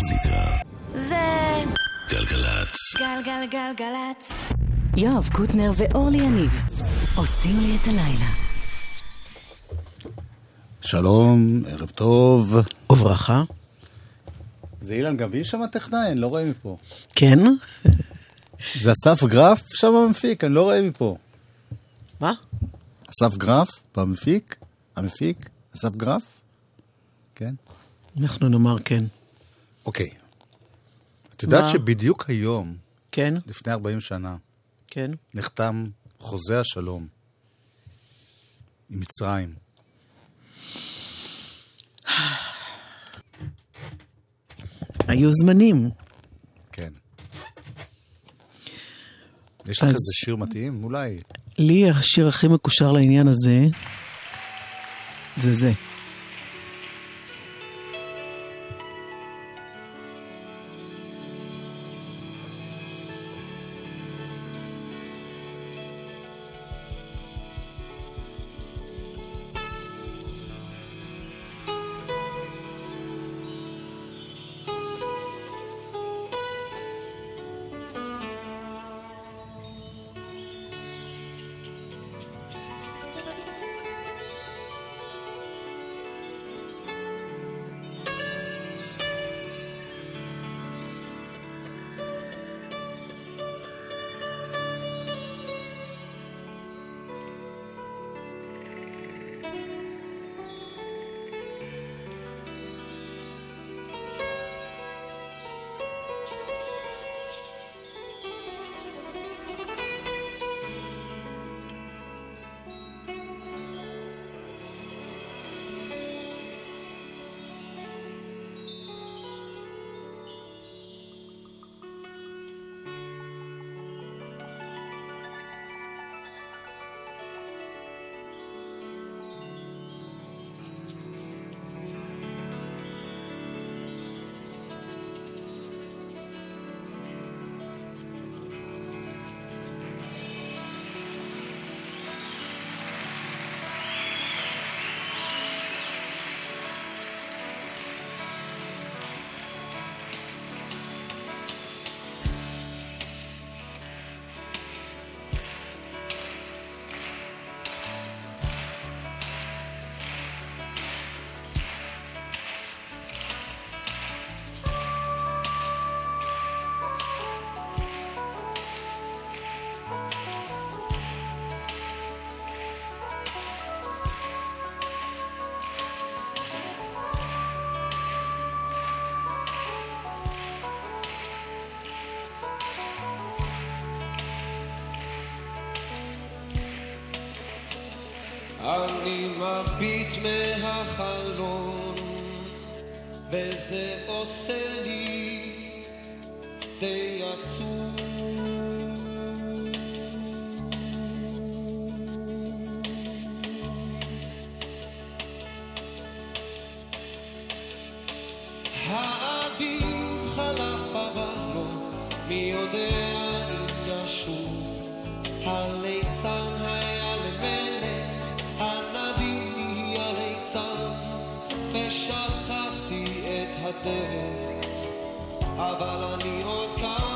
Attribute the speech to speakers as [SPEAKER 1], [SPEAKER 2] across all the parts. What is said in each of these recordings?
[SPEAKER 1] המוזיקה.
[SPEAKER 2] זה
[SPEAKER 1] גלגלצ.
[SPEAKER 2] גלגלגלגלצ.
[SPEAKER 3] יואב קוטנר ואורלי יניב עושים לי את הלילה.
[SPEAKER 4] שלום, ערב טוב.
[SPEAKER 5] וברכה.
[SPEAKER 4] זה אילן גביש שם הטכנאי? אני לא רואה מפה.
[SPEAKER 5] כן?
[SPEAKER 4] זה אסף גרף שם המפיק? אני לא רואה מפה.
[SPEAKER 5] מה?
[SPEAKER 4] אסף גרף במפיק? המפיק? אסף גרף? כן.
[SPEAKER 5] אנחנו נאמר כן.
[SPEAKER 4] אוקיי. את יודעת
[SPEAKER 5] מה?
[SPEAKER 4] שבדיוק היום,
[SPEAKER 5] כן?
[SPEAKER 4] לפני 40 שנה,
[SPEAKER 5] כן?
[SPEAKER 4] נחתם חוזה השלום עם מצרים.
[SPEAKER 5] היו זמנים.
[SPEAKER 4] כן. יש לך
[SPEAKER 5] אז-
[SPEAKER 4] איזה שיר מתאים? אולי.
[SPEAKER 5] לי השיר הכי מקושר לעניין הזה, זה זה.
[SPEAKER 6] אני מביט מהחלון, וזה עושה לי די עצוב. האביב חלף לא, מי יודע את הדרך, אבל אני עוד כאן,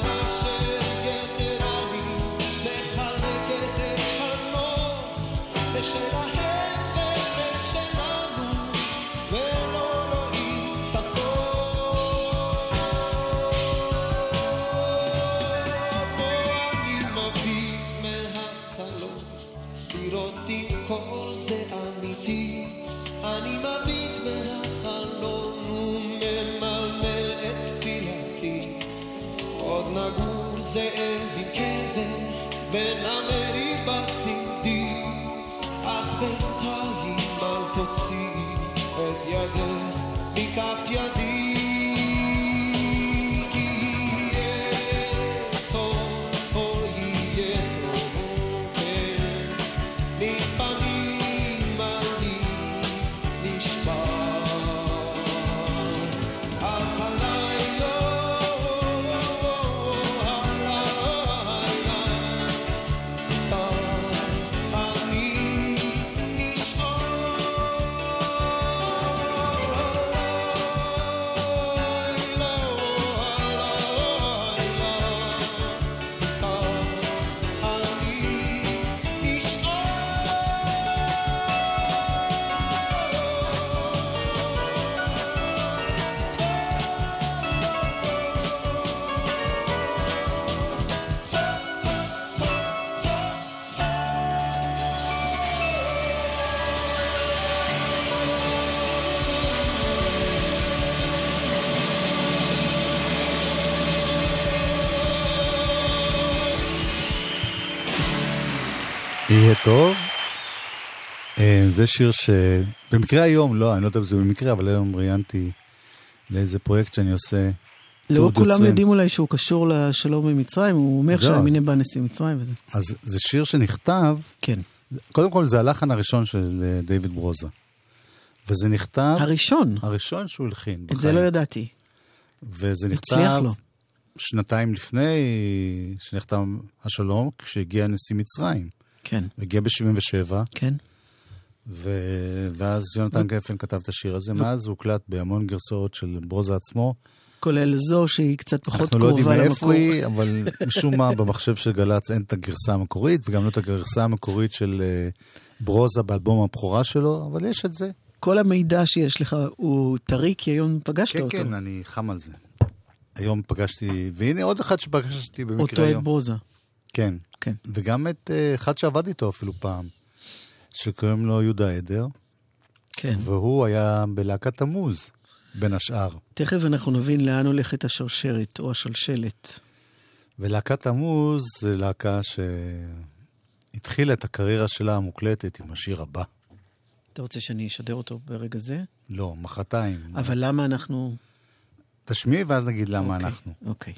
[SPEAKER 6] solution. Μπαίναμε ρήμα τσιντή Ας πετάει μαλτοτσί Έτσι αγώ Μη κάποια יהיה טוב.
[SPEAKER 4] אה, זה שיר שבמקרה היום, לא, אני לא יודע אם זה במקרה, אבל היום ראיינתי לאיזה פרויקט שאני עושה.
[SPEAKER 7] לא כולם
[SPEAKER 4] יוצרים.
[SPEAKER 7] יודעים אולי שהוא קשור לשלום עם מצרים, הוא אומר שהמיני בא נשיא מצרים וזה.
[SPEAKER 4] אז זה שיר שנכתב,
[SPEAKER 7] כן.
[SPEAKER 4] קודם כל זה הלחן הראשון של אה, דיוויד ברוזה. וזה נכתב,
[SPEAKER 7] הראשון,
[SPEAKER 4] הראשון שהוא הלחין
[SPEAKER 7] את זה
[SPEAKER 4] בחיים.
[SPEAKER 7] לא ידעתי.
[SPEAKER 4] וזה נכתב. שנתיים לפני שנחתם השלום, כשהגיע נשיא מצרים.
[SPEAKER 7] כן,
[SPEAKER 4] הגיע ב-77,
[SPEAKER 7] כן.
[SPEAKER 4] ו... ואז יונתן גפן כתב את השיר הזה, מאז הוא הוקלט בהמון גרסאות של ברוזה עצמו.
[SPEAKER 7] כולל זו שהיא קצת פחות
[SPEAKER 4] אנחנו לא יודעים
[SPEAKER 7] קרובה
[SPEAKER 4] מאיפה
[SPEAKER 7] למקור.
[SPEAKER 4] היא, אבל משום מה במחשב של גל"צ אין את הגרסה המקורית, וגם לא את הגרסה המקורית של אה, ברוזה באלבום הבכורה שלו, אבל יש את זה.
[SPEAKER 7] כל המידע שיש לך הוא טרי, כי היום פגשת
[SPEAKER 4] כן,
[SPEAKER 7] אותו.
[SPEAKER 4] כן, אני חם על זה. היום פגשתי, והנה עוד אחד שפגשתי במקרה
[SPEAKER 7] אותו את
[SPEAKER 4] היום.
[SPEAKER 7] ברוזה.
[SPEAKER 4] כן.
[SPEAKER 7] כן.
[SPEAKER 4] וגם את אה, אחד שעבד איתו אפילו פעם, שקוראים לו יהודה עדר,
[SPEAKER 7] כן.
[SPEAKER 4] והוא היה בלהקת תמוז, בין השאר.
[SPEAKER 7] תכף אנחנו נבין לאן הולכת השרשרת או השלשלת.
[SPEAKER 4] ולהקת תמוז זה להקה שהתחילה את הקריירה שלה המוקלטת עם השיר הבא.
[SPEAKER 7] אתה רוצה שאני אשדר אותו ברגע זה?
[SPEAKER 4] לא, מחרתיים.
[SPEAKER 7] אבל למה אנחנו...
[SPEAKER 4] תשמיעי ואז נגיד למה
[SPEAKER 7] אוקיי,
[SPEAKER 4] אנחנו.
[SPEAKER 7] אוקיי.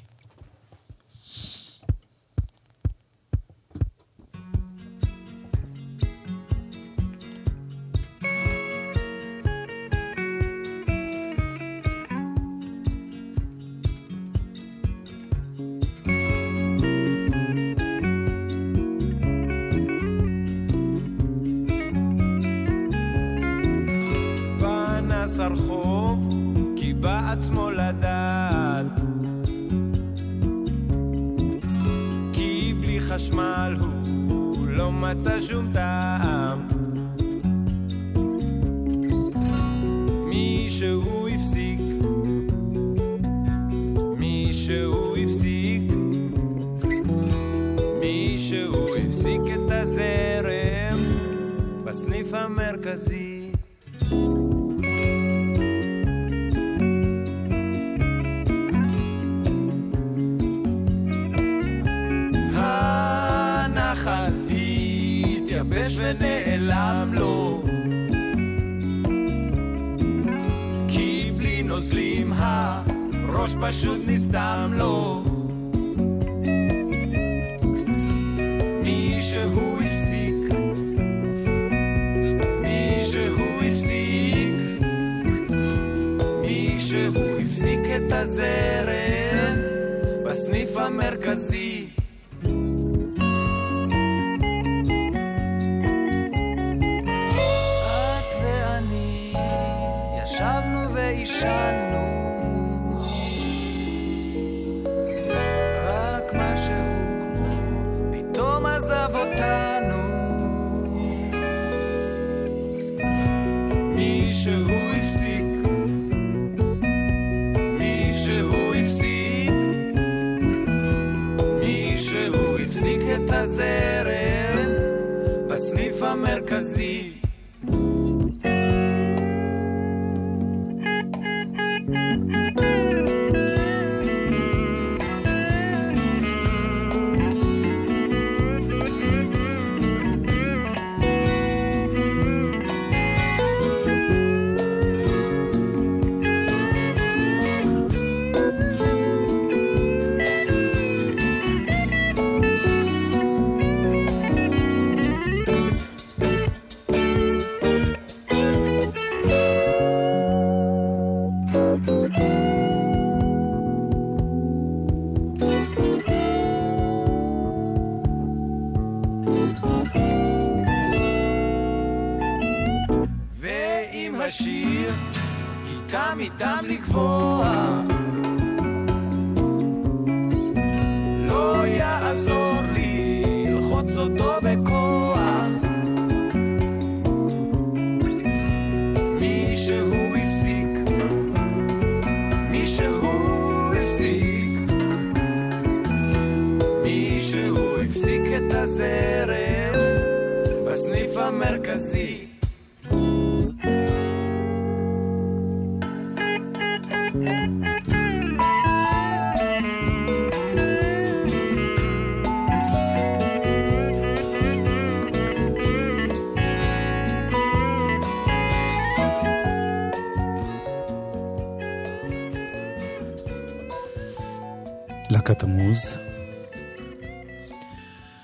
[SPEAKER 4] להקת המוז.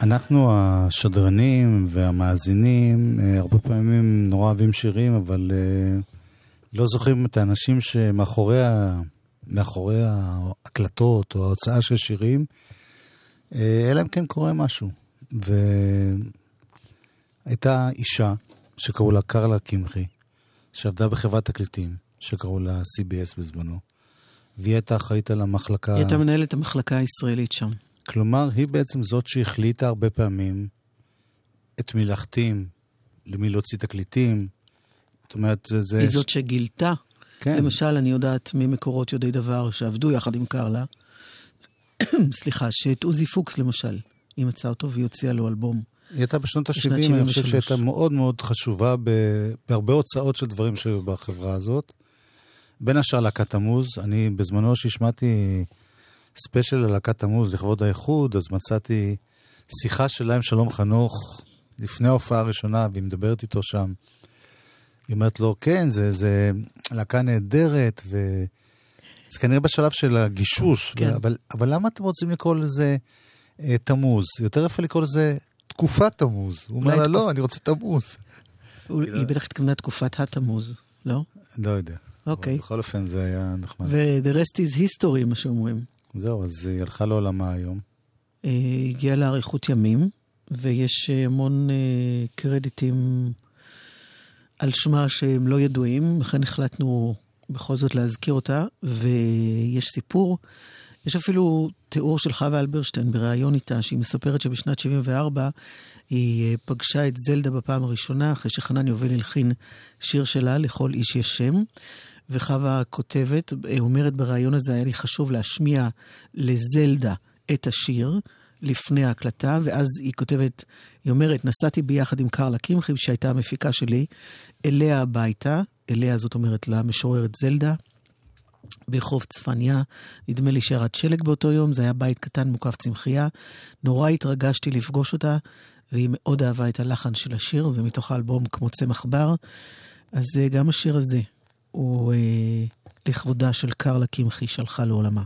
[SPEAKER 4] אנחנו השדרנים והמאזינים, אה, הרבה פעמים נורא אוהבים שירים, אבל אה, לא זוכרים את האנשים שמאחורי. מאחורי ההקלטות או ההוצאה של שירים, אה, אלא אם כן קורה משהו. והייתה אישה שקראו לה קרלה קמחי, שעבדה בחברת תקליטים, שקראו לה CBS בזמנו, והיא הייתה אחראית על המחלקה...
[SPEAKER 5] היא הייתה מנהלת המחלקה הישראלית שם.
[SPEAKER 4] כלומר, היא בעצם זאת שהחליטה הרבה פעמים את מי להחתים, למי להוציא תקליטים. זאת אומרת, זה... זה
[SPEAKER 5] היא זאת שגילתה.
[SPEAKER 4] כן.
[SPEAKER 5] למשל, אני יודעת ממקורות יודעי דבר שעבדו יחד עם קרלה, סליחה, שאת עוזי פוקס למשל, היא מצאה אותו והיא הוציאה לו אלבום.
[SPEAKER 4] היא הייתה בשנות
[SPEAKER 5] בשנת
[SPEAKER 4] ה-70, אני חושב
[SPEAKER 5] 73.
[SPEAKER 4] שהייתה מאוד מאוד חשובה. בהרבה הוצאות של דברים שהיו בחברה הזאת. בין השאר להקת המוז, אני בזמנו שהשמעתי ספיישל על להקת המוז לכבוד האיחוד, אז מצאתי שיחה שלה עם שלום חנוך לפני ההופעה הראשונה, והיא מדברת איתו שם. היא אומרת לו, כן, זה, זה להקה נהדרת, ו... זה כנראה בשלב של הגישוש,
[SPEAKER 5] כן.
[SPEAKER 4] אבל, אבל למה אתם רוצים לקרוא לזה אה, תמוז? יותר יפה לקרוא לזה תקופת תמוז. הוא אומר לה, לא, אני רוצה תמוז.
[SPEAKER 5] היא בטח התכוונה תקופת התמוז, לא?
[SPEAKER 4] לא יודע.
[SPEAKER 5] אוקיי.
[SPEAKER 4] בכל אופן זה היה נחמד.
[SPEAKER 5] ו-the rest is history, מה שאומרים.
[SPEAKER 4] זהו, אז היא הלכה לעולמה היום.
[SPEAKER 5] אה, הגיעה לאריכות ימים, ויש המון אה, קרדיטים על שמה שהם לא ידועים, לכן החלטנו בכל זאת להזכיר אותה, ויש סיפור, יש אפילו תיאור של חווה אלברשטיין בריאיון איתה, שהיא מספרת שבשנת 74 היא אה, פגשה את זלדה בפעם הראשונה, אחרי שחנן יובל הלחין שיר שלה, לכל איש יש שם. וחווה כותבת, אה, אומרת בריאיון הזה, היה לי חשוב להשמיע לזלדה את השיר לפני ההקלטה, ואז היא כותבת, היא אומרת, נסעתי ביחד עם קרלה קמחי, שהייתה המפיקה שלי, אליה הביתה, אליה זאת אומרת למשוררת זלדה, ברחוב צפניה, נדמה לי שירד שלג באותו יום, זה היה בית קטן מוקף צמחייה. נורא התרגשתי לפגוש אותה, והיא מאוד אהבה את הלחן של השיר, זה מתוך האלבום כמו צמח בר. אז אה, גם השיר הזה הוא אה, לכבודה של קרלה קמחי שהלכה לעולמה.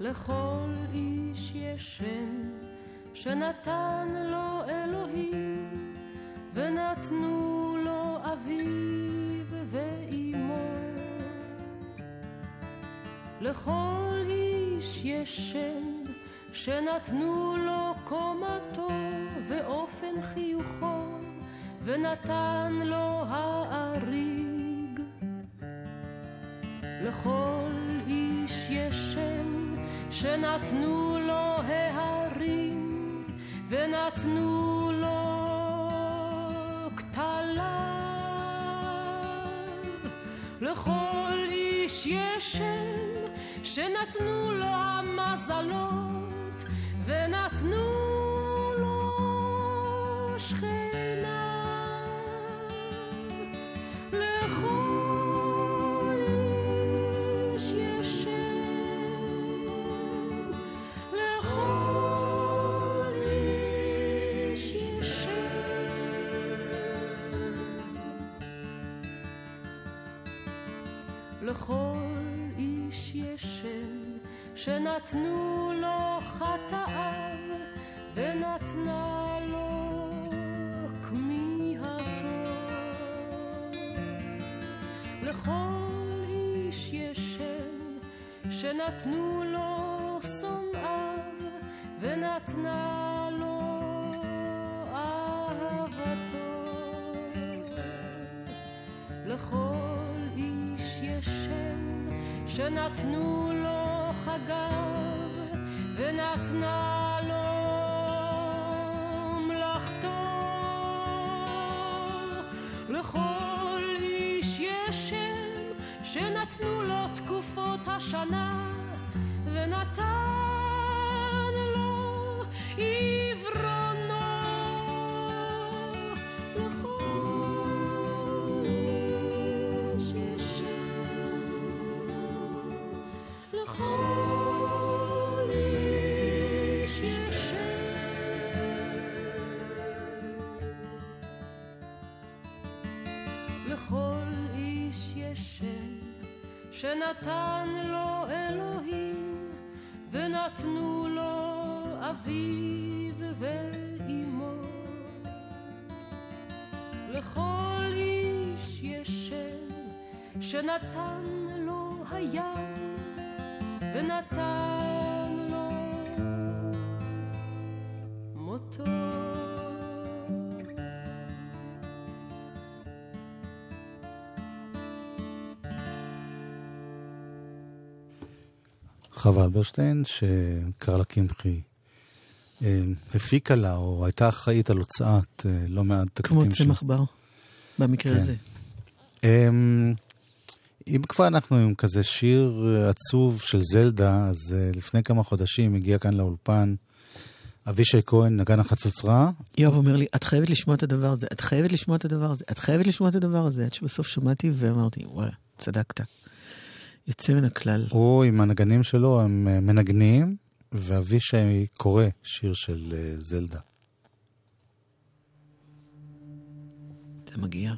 [SPEAKER 8] לכל איש יש שם שנתן לו אלוהים ונתנו לו אביו לכל איש יש שם שנתנו לו קומתו ואופן חיוכו ונתן לו האריג לכל איש יש שם שנתנו לו ההרים ונתנו לו כתליו לכל איש יש שם שנתנו לו המזלות ונתנו לו שכנה. לכל איש יש שם, לכל איש יש שם. לכל שנתנו לו חטאיו ונתנה לו כמיהתו. לכל איש יש שם שנתנו לו שונאיו ונתנה לו אהבתו. לכל איש יש שם שנתנו לו ונתנה לו מלאכתו. לכל איש יש שם שנתנו לו תקופות השנה ונתן לו עברונו. לכל איש יש שם, לכל לכל איש יש שם שנתן לו אלוהים ונתנו לו אביו ואימו. לכל איש יש שם שנתן לו הים ונתן לו מותו.
[SPEAKER 4] חווה אלברשטיין, שקרלה קמחי אה, הפיקה לה, או הייתה אחראית על הוצאת אה, לא מעט
[SPEAKER 5] כמו
[SPEAKER 4] תקליטים שלה.
[SPEAKER 5] צמח בר, במקרה
[SPEAKER 4] כן.
[SPEAKER 5] הזה.
[SPEAKER 4] אמ, אם כבר אנחנו עם כזה שיר אה, עצוב של זלדה, אז לפני כמה חודשים הגיע כאן לאולפן אבישי כהן, נגן החצוצרה,
[SPEAKER 5] יואב אומר לי, את חייבת לשמוע את הדבר הזה, את חייבת לשמוע את הדבר הזה, את חייבת לשמוע את הדבר הזה, עד שבסוף שמעתי ואמרתי, וואלה, צדקת. יוצא מן הכלל.
[SPEAKER 4] הוא עם הנגנים שלו, הם אה, מנגנים, ואבישי קורא שיר של אה, זלדה.
[SPEAKER 5] זה מגיע.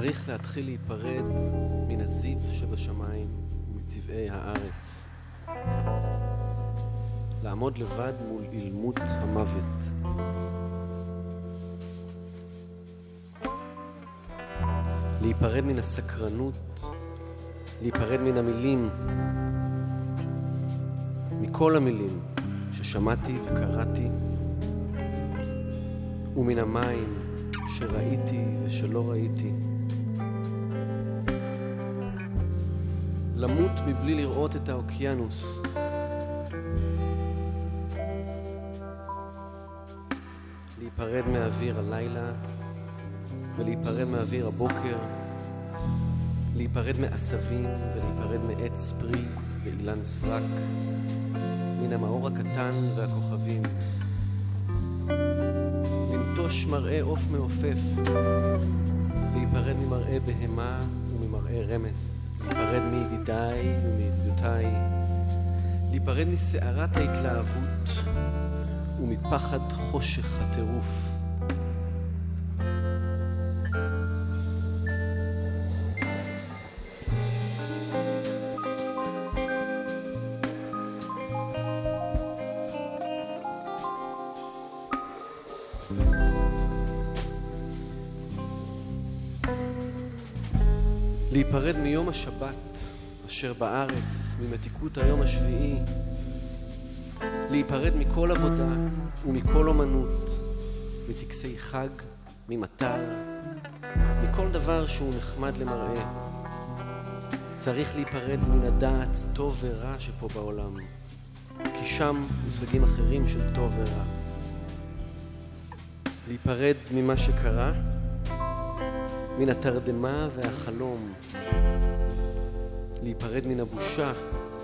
[SPEAKER 9] צריך להתחיל להיפרד מן הזיו שבשמיים ומצבעי הארץ. לעמוד לבד מול אילמות המוות. להיפרד מן הסקרנות, להיפרד מן המילים, מכל המילים ששמעתי וקראתי, ומן המים שראיתי ושלא ראיתי. למות מבלי לראות את האוקיינוס. להיפרד מאוויר הלילה ולהיפרד מאוויר הבוקר, להיפרד מעשבים ולהיפרד מעץ פרי ואילן סרק, מן המאור הקטן והכוכבים. לנטוש מראה עוף מעופף, להיפרד ממראה בהמה וממראה רמס, להיפרד מידידיי ומידידותיי, להיפרד מסערת ההתלהבות ומפחד חושך הטירוף. אשר בארץ, ממתיקות היום השביעי, להיפרד מכל עבודה ומכל אומנות, מטקסי חג, ממטר, מכל דבר שהוא נחמד למראה. צריך להיפרד מן הדעת טוב ורע שפה בעולם, כי שם מושגים אחרים של טוב ורע. להיפרד ממה שקרה, מן התרדמה והחלום, להיפרד מן הבושה,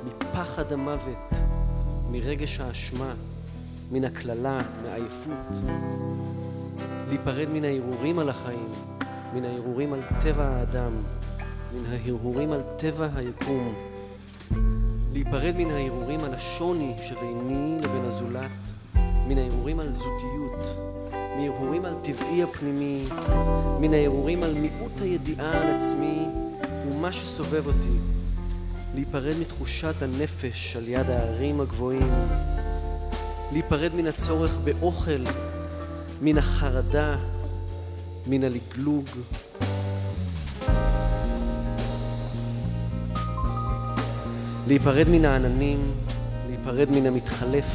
[SPEAKER 9] מפחד המוות, מרגש האשמה, מן הקללה, מעייפות, להיפרד מן ההרהורים על החיים, מן ההרהורים על טבע האדם, מן ההרהורים על טבע היקום, להיפרד מן ההרהורים על השוני שביני לבין הזולת, מן ההרהורים על זותיות, מהרהורים על טבעי הפנימי, מן ההרהורים על מיעוט הידיעה על עצמי ומה שסובב אותי, להיפרד מתחושת הנפש על יד ההרים הגבוהים, להיפרד מן הצורך באוכל, מן החרדה, מן הלגלוג. להיפרד מן העננים, להיפרד מן המתחלף,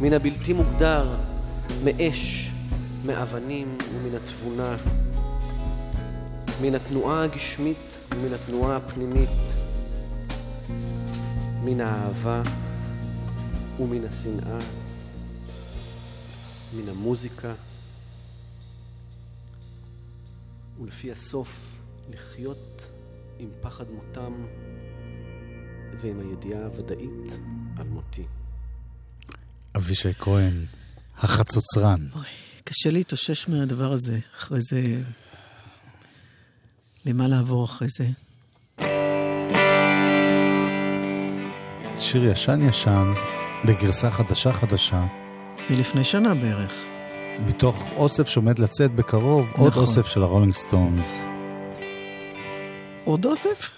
[SPEAKER 9] מן הבלתי מוגדר, מאש, מאבנים ומן התבונה, מן התנועה הגשמית ומן התנועה הפנימית, מן האהבה ומן השנאה, מן המוזיקה, ולפי הסוף לחיות עם פחד מותם ועם הידיעה הוודאית על מותי.
[SPEAKER 4] אבישי כהן, החצוצרן.
[SPEAKER 5] אוי, קשה להתאושש מהדבר הזה. אחרי זה... למה לעבור אחרי זה?
[SPEAKER 4] שיר ישן ישן, בגרסה חדשה חדשה,
[SPEAKER 5] מלפני שנה בערך.
[SPEAKER 4] מתוך אוסף שעומד לצאת בקרוב, עוד
[SPEAKER 5] נכון.
[SPEAKER 4] אוסף של הרולינג סטונס.
[SPEAKER 5] עוד אוסף?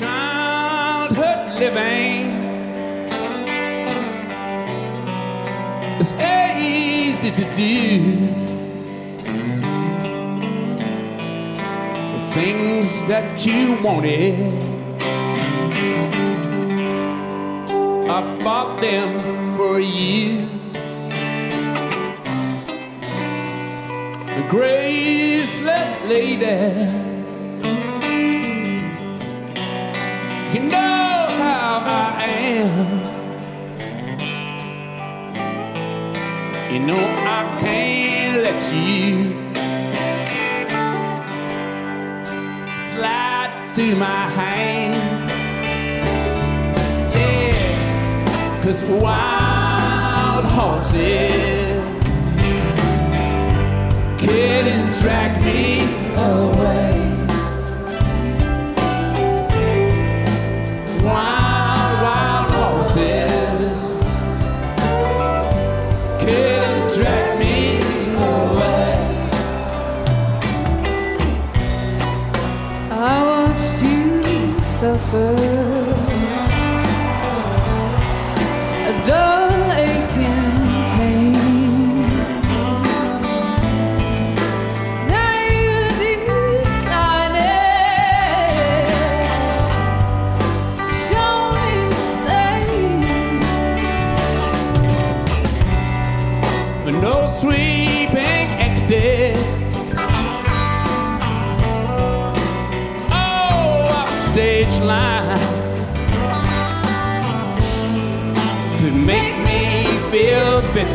[SPEAKER 10] childhood living is easy to do. The things that you wanted, I bought them for you. The graceless lady. You know how I am. You know I can't let you slide through my hands. Cause wild horses couldn't drag me away. wild, wild horses couldn't drag me away.
[SPEAKER 11] I watched you suffer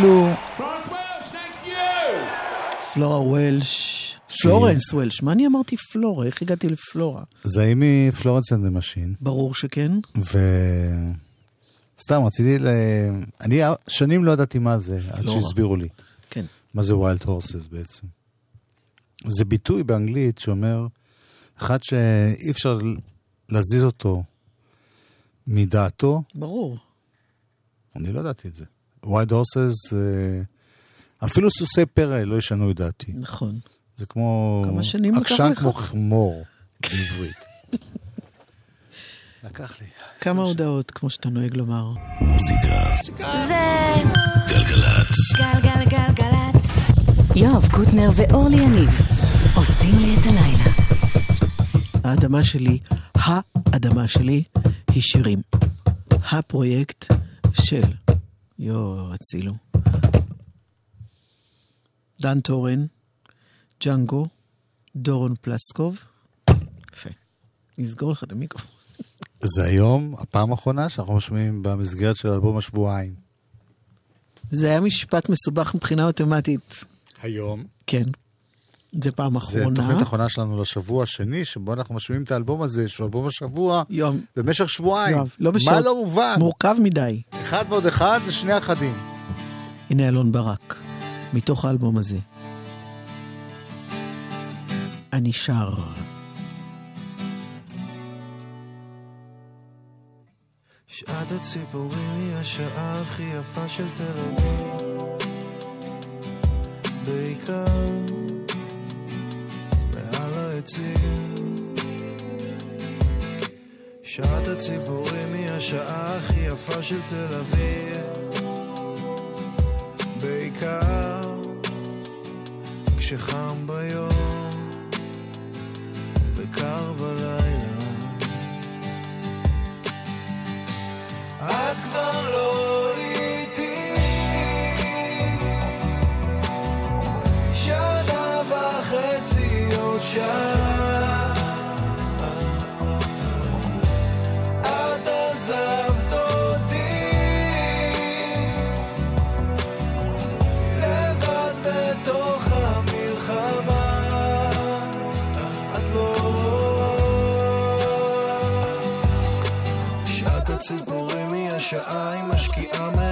[SPEAKER 6] you!
[SPEAKER 5] פלורה וולש. פלורנס וולש. מה אני אמרתי פלורה? איך הגעתי לפלורה?
[SPEAKER 4] זה היא מ Florence and Machine,
[SPEAKER 5] ברור שכן.
[SPEAKER 4] ו... סתם, רציתי ל... אני שנים לא ידעתי מה זה, עד. שהסבירו לי.
[SPEAKER 5] כן.
[SPEAKER 4] מה זה Wild Horses בעצם. זה ביטוי באנגלית שאומר, אחד שאי אפשר להזיז אותו מדעתו,
[SPEAKER 5] ברור.
[SPEAKER 4] אני לא ידעתי את זה. ויילד הורסס, אפילו סוסי פרא לא ישנו את דעתי.
[SPEAKER 5] נכון.
[SPEAKER 4] זה כמו...
[SPEAKER 5] כמה שנים לקח
[SPEAKER 4] עקשן
[SPEAKER 5] לך?
[SPEAKER 4] כמו חמור בעברית. לקח לי.
[SPEAKER 5] כמה הודעות, כמו שאתה נוהג לומר.
[SPEAKER 2] זה
[SPEAKER 3] גלגלצ.
[SPEAKER 2] גלגלגלגלצ.
[SPEAKER 3] יואב קוטנר ואורלי יניב עושים לי את הלילה.
[SPEAKER 5] האדמה שלי, האדמה שלי, היא שירים. הפרויקט של, יואו, אצילו. דן טורן, ג'אנגו, דורון פלסקוב. יפה. נסגור לך את המיקרופון.
[SPEAKER 4] זה היום, הפעם האחרונה שאנחנו משמיעים במסגרת של אלבום השבועיים.
[SPEAKER 5] זה היה משפט מסובך מבחינה מתמטית.
[SPEAKER 4] היום.
[SPEAKER 5] כן. זה פעם
[SPEAKER 4] זה
[SPEAKER 5] אחרונה.
[SPEAKER 4] תוכנית אחרונה שלנו לשבוע השני, שבו אנחנו משמיעים את האלבום הזה, שהוא אלבום השבוע,
[SPEAKER 5] יום.
[SPEAKER 4] במשך שבועיים.
[SPEAKER 5] יואב, לא
[SPEAKER 4] מה
[SPEAKER 5] בשעות.
[SPEAKER 4] לא מובן?
[SPEAKER 5] מורכב מדי.
[SPEAKER 4] אחד ועוד אחד זה שני אחדים.
[SPEAKER 5] הנה אלון ברק, מתוך האלבום הזה. אני שר.
[SPEAKER 12] שעת הציפורים היא השעה הכי יפה של תל אביב בעיקר העצים שעת הציבורים היא השעה הכי יפה של תל אביב. בעיקר כשחם ביום וקר בלילה. את כבר לא... השעה, היא משקיעה מעל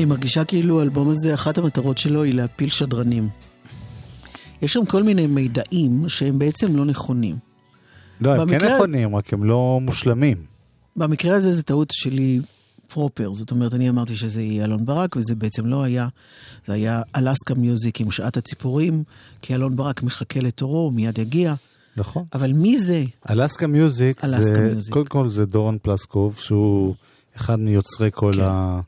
[SPEAKER 5] אני מרגישה כאילו האלבום הזה, אחת המטרות שלו היא להפיל שדרנים. יש שם כל מיני מידעים שהם בעצם לא נכונים.
[SPEAKER 4] לא, הם כן נכונים, רק הם לא מושלמים.
[SPEAKER 5] במקרה הזה זה טעות שלי פרופר, זאת אומרת, אני אמרתי שזה יהיה אלון ברק, וזה בעצם לא היה. זה היה אלסקה מיוזיק עם שעת הציפורים, כי אלון ברק מחכה לתורו, הוא מיד יגיע.
[SPEAKER 4] נכון.
[SPEAKER 5] אבל מי זה?
[SPEAKER 4] אלסקה מיוזיק,
[SPEAKER 5] אלסקה
[SPEAKER 4] זה,
[SPEAKER 5] מיוזיק.
[SPEAKER 4] קודם כל זה דורון פלסקוב, שהוא אחד מיוצרי כל
[SPEAKER 5] כן.
[SPEAKER 4] ה...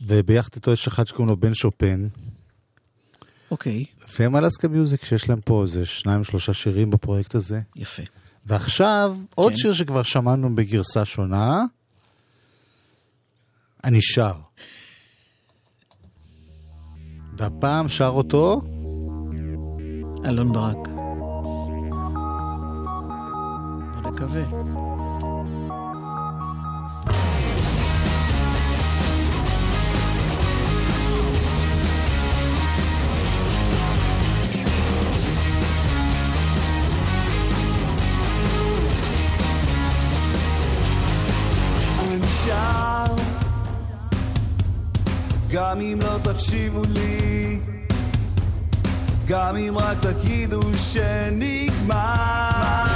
[SPEAKER 4] וביחד איתו יש אחד שקוראים לו בן שופן,
[SPEAKER 5] אוקיי,
[SPEAKER 4] והם אלסקה מיוזיק, שיש להם פה איזה שניים שלושה שירים בפרויקט הזה.
[SPEAKER 5] יפה.
[SPEAKER 4] ועכשיו, עוד
[SPEAKER 5] כן.
[SPEAKER 4] שיר שכבר שמענו בגרסה שונה, אני שר. והפעם שר אותו,
[SPEAKER 5] אלון ברק. בוא נקווה.
[SPEAKER 12] גם אם לא תקשיבו לי, גם אם רק תגידו שנגמר.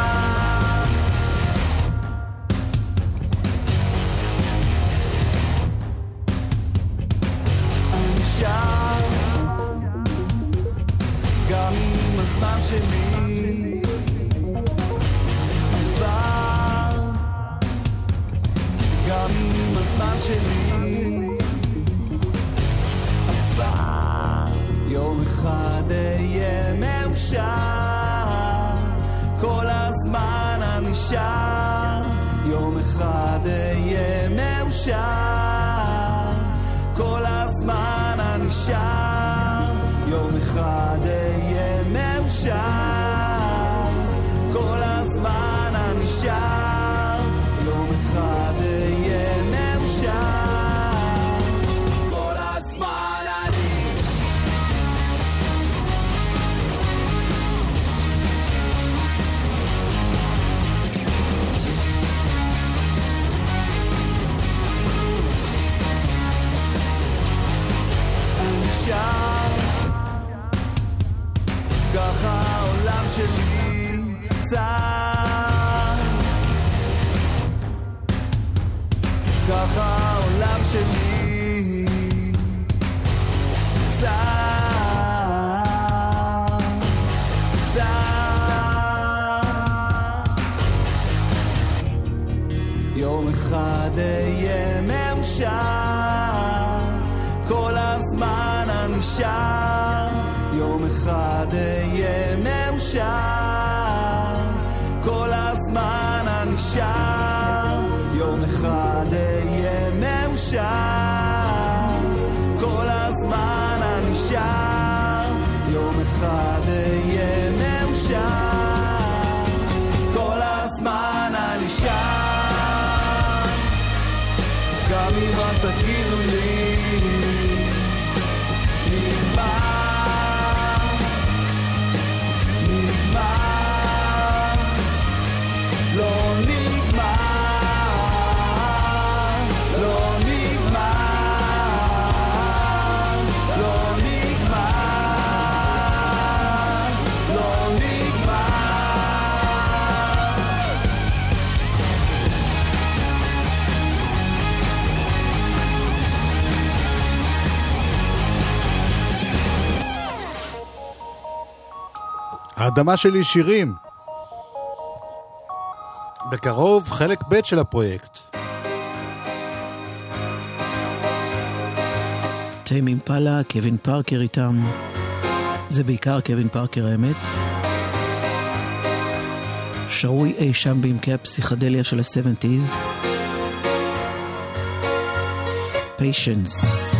[SPEAKER 12] כל הזמן אני שר, יום אחד אהיה מאושר. כל הזמן אני שר, יום אחד אהיה מאושר. כל
[SPEAKER 1] תגידו
[SPEAKER 4] האדמה שלי שירים. בקרוב חלק ב' של הפרויקט.
[SPEAKER 5] טיים אימפלה, קווין פארקר איתם. זה בעיקר קווין פארקר האמת. שרוי אי שם בעמקי הפסיכדליה של ה-70's.
[SPEAKER 4] Patience.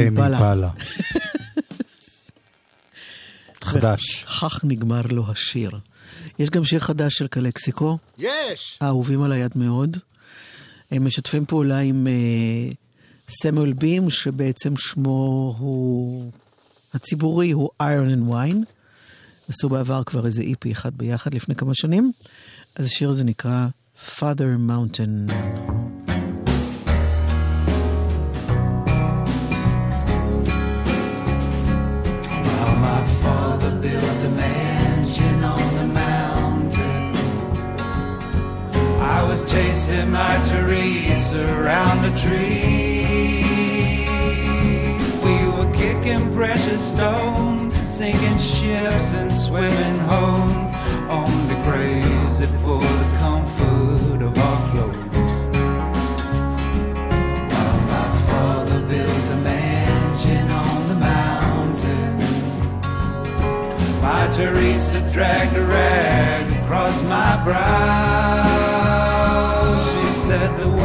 [SPEAKER 5] אימפלה.
[SPEAKER 4] אימפלה. חדש.
[SPEAKER 5] כך נגמר לו השיר. יש גם שיר חדש של קלקסיקו,
[SPEAKER 4] יש!
[SPEAKER 5] האהובים על היד מאוד. הם משתפים פעולה עם אה, סמואל בים, שבעצם שמו הוא... הציבורי הוא Iron and Wine. עשו בעבר כבר איזה איפי אחד ביחד לפני כמה שנים. אז השיר הזה נקרא Father Mountain.
[SPEAKER 13] Chasing my Teresa around the tree. We were kicking precious stones, sinking ships and swimming home. Only crazy for the comfort of our clothes. Well, my father built a mansion on the mountain. My Teresa dragged a rag across my brow.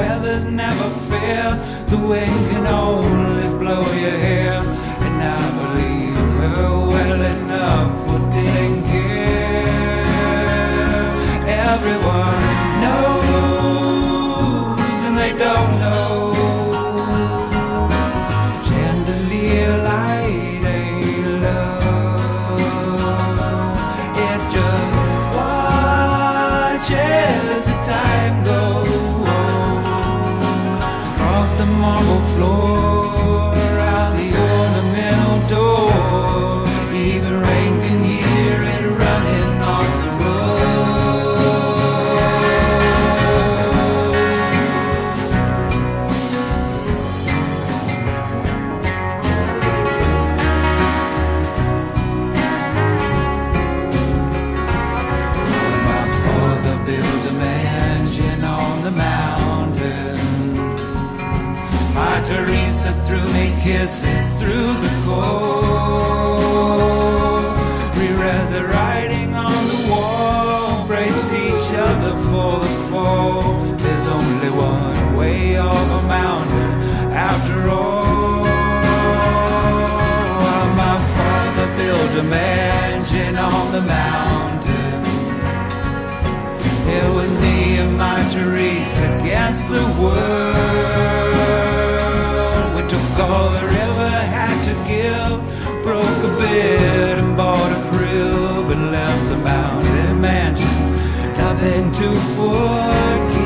[SPEAKER 13] Weather's never fair, the wind can only blow your hair. Against the world. We took all the river had to give, broke a bed and bought a crib and left the mountain mansion. Nothing to forget.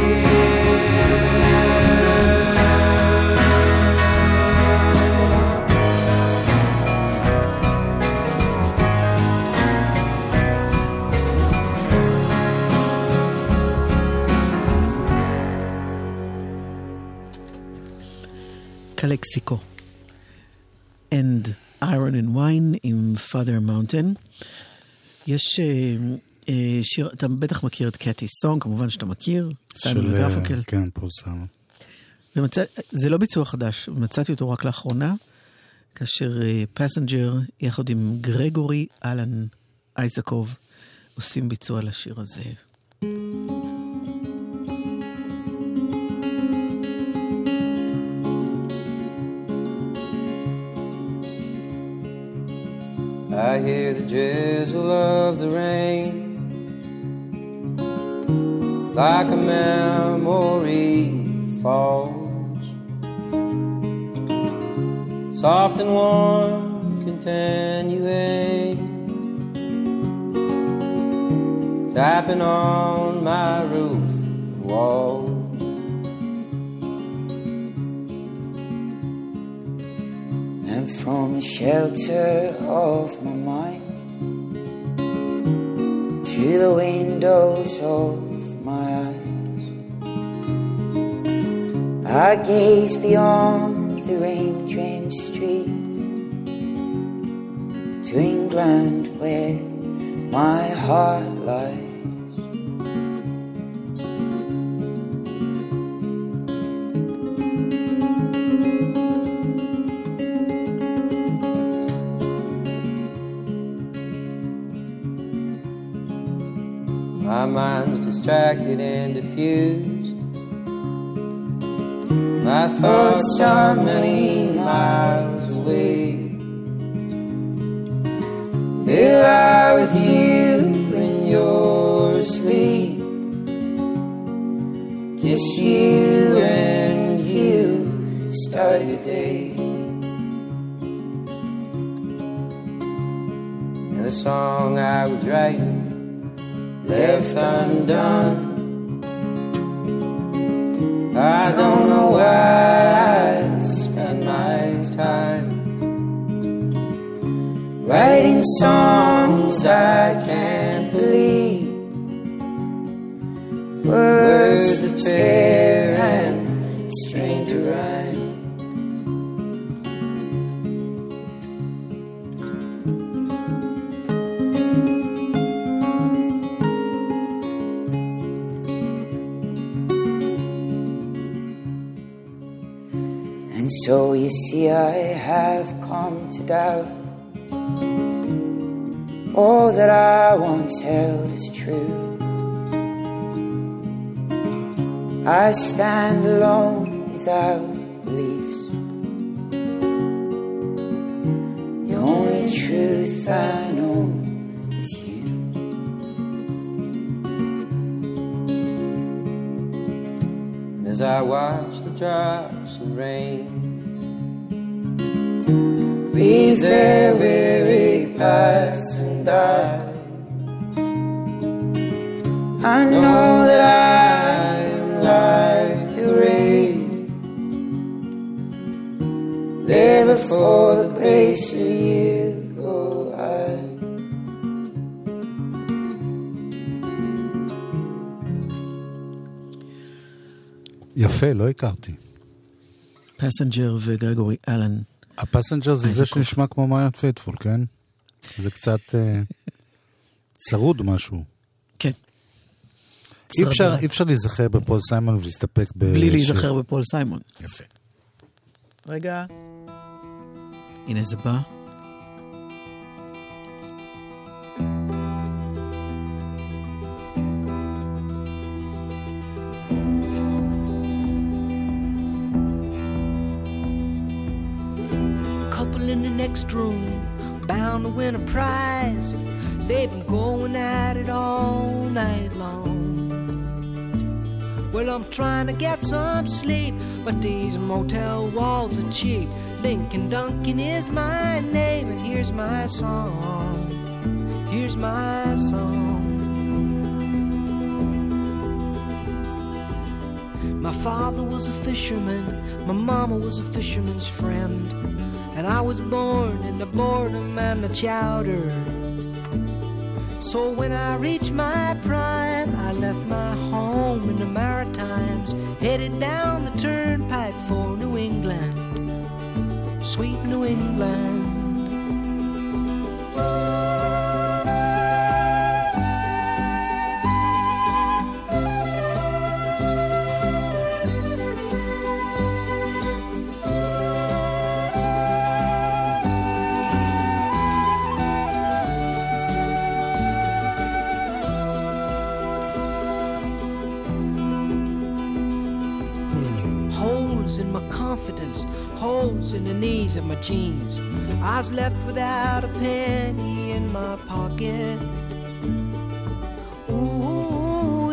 [SPEAKER 5] קלקסיקו. And Iron and Wine עם Father Mountain. יש אה, אה, שיר, אתה בטח מכיר את קטי סונג, כמובן שאתה מכיר,
[SPEAKER 4] של... אה,
[SPEAKER 5] וגרפקל.
[SPEAKER 4] כן, פורסם.
[SPEAKER 5] ומצא, זה לא ביצוע חדש, מצאתי אותו רק לאחרונה, כאשר פסנג'ר, יחד עם גרגורי אלן אייזקוב, עושים ביצוע לשיר הזה.
[SPEAKER 14] I hear the drizzle of the rain like a memory falls, soft and warm, continuing, tapping on my roof wall.
[SPEAKER 15] And from the shelter of my mind. Through the windows of my eyes. I gaze beyond the rain-drenched streets to England where my heart lies
[SPEAKER 14] mind's distracted and diffused. My thoughts are many miles
[SPEAKER 15] away. There are with you when you're asleep. Kiss you and you start your day. And the song I was writing left undone. I don't know why I spend my time writing songs I can't believe. Words that tear so you see, I have come to doubt all that I once held as true. I stand alone without beliefs. The only truth I know is you. And as I watch the drops of rain leave their weary paths and die. I know that I am like the rain. There before the grace of you go I.
[SPEAKER 4] יפה, לא הכרתי.
[SPEAKER 5] פסנג'ר וגרגורי אלן.
[SPEAKER 4] ה Passenger זה זה שנשמע כמו מעיין Faithfull, כן? זה קצת אה, צרוד משהו.
[SPEAKER 5] כן.
[SPEAKER 4] אי אפשר,
[SPEAKER 5] צרדף.
[SPEAKER 4] אי אפשר להיזכר בפול סיימון ולהסתפק ב...
[SPEAKER 5] בלי להיזכר בפול סיימון.
[SPEAKER 4] יפה.
[SPEAKER 5] רגע. הנה זה בא.
[SPEAKER 16] Bound to win a prize. They've been going at it all night long. Well, I'm trying to get some sleep, but these motel walls are cheap. Lincoln Duncan is my name, and here's my song. Here's my song. My father was a fisherman, my mama was a fisherman's friend. And I was born in the boredom and the chowder. So when I reached my prime, I left my home in the Maritimes, headed down the turnpike for New England, sweet New England. The knees of my jeans. I was left without a penny in my pocket. Ooh,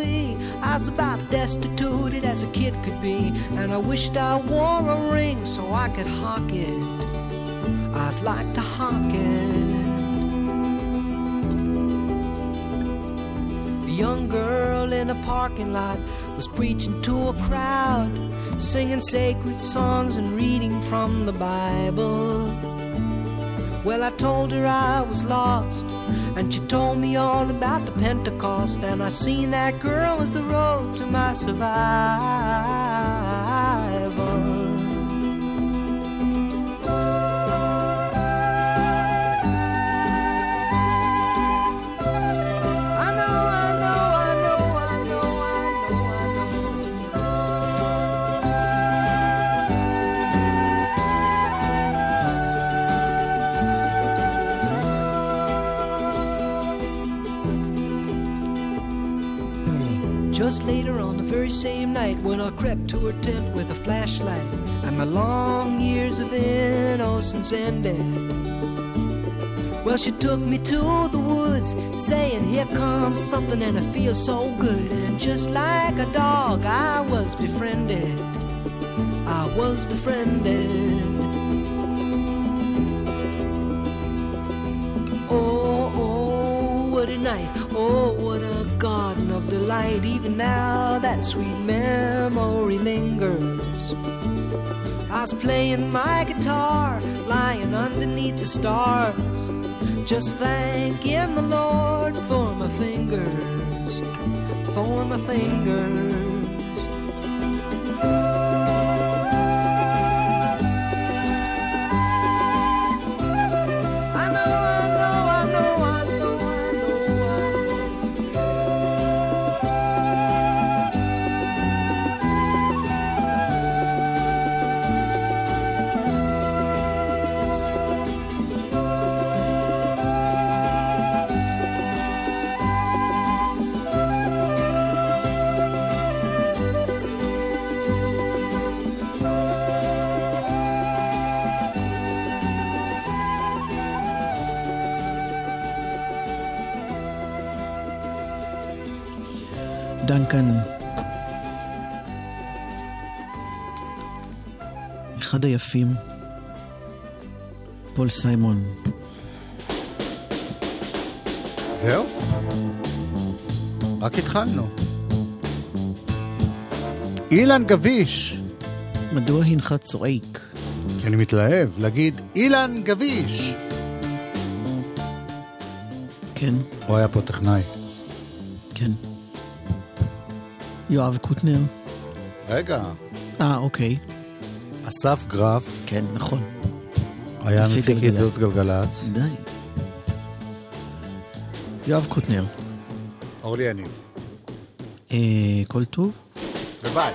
[SPEAKER 16] I was about destitute as a kid could be, and I wished I wore a ring so I could hawk it. I'd like to hawk it. A young girl in a parking lot was preaching to a crowd, singing sacred songs and reading from the Bible. Well, I told her I was lost, and she told me all about the Pentecost, and I seen that girl as the road to my survival. Just later on the very same night when I crept to her tent with a flashlight and my long years of innocence ended. Well, she took me to the woods, saying, Here comes something, and I feel so good. And just like a dog, I was befriended. I was befriended. Oh, oh, what a night. Oh, what a garden of delight. Even now, that sweet memory lingers. I was playing my guitar, lying underneath the stars. Just thanking the Lord for my fingers, for my fingers.
[SPEAKER 5] דנקן. אחד היפים, פול סיימון.
[SPEAKER 4] זהו? רק התחלנו. אילן גביש.
[SPEAKER 5] מדוע הנך צועק?
[SPEAKER 4] כי אני מתלהב להגיד אילן גביש.
[SPEAKER 5] כן,
[SPEAKER 4] הוא היה פה טכנאי.
[SPEAKER 5] כן. יואב קוטנר.
[SPEAKER 4] רגע,
[SPEAKER 5] אה, אוקיי.
[SPEAKER 4] אסף גרף
[SPEAKER 5] כן, נכון.
[SPEAKER 4] היה
[SPEAKER 5] מפיק.
[SPEAKER 4] ידיעות גלגלצ.
[SPEAKER 5] די. יואב קוטנר.
[SPEAKER 4] אורלי יניב.
[SPEAKER 5] אה, כל טוב?
[SPEAKER 4] וביי.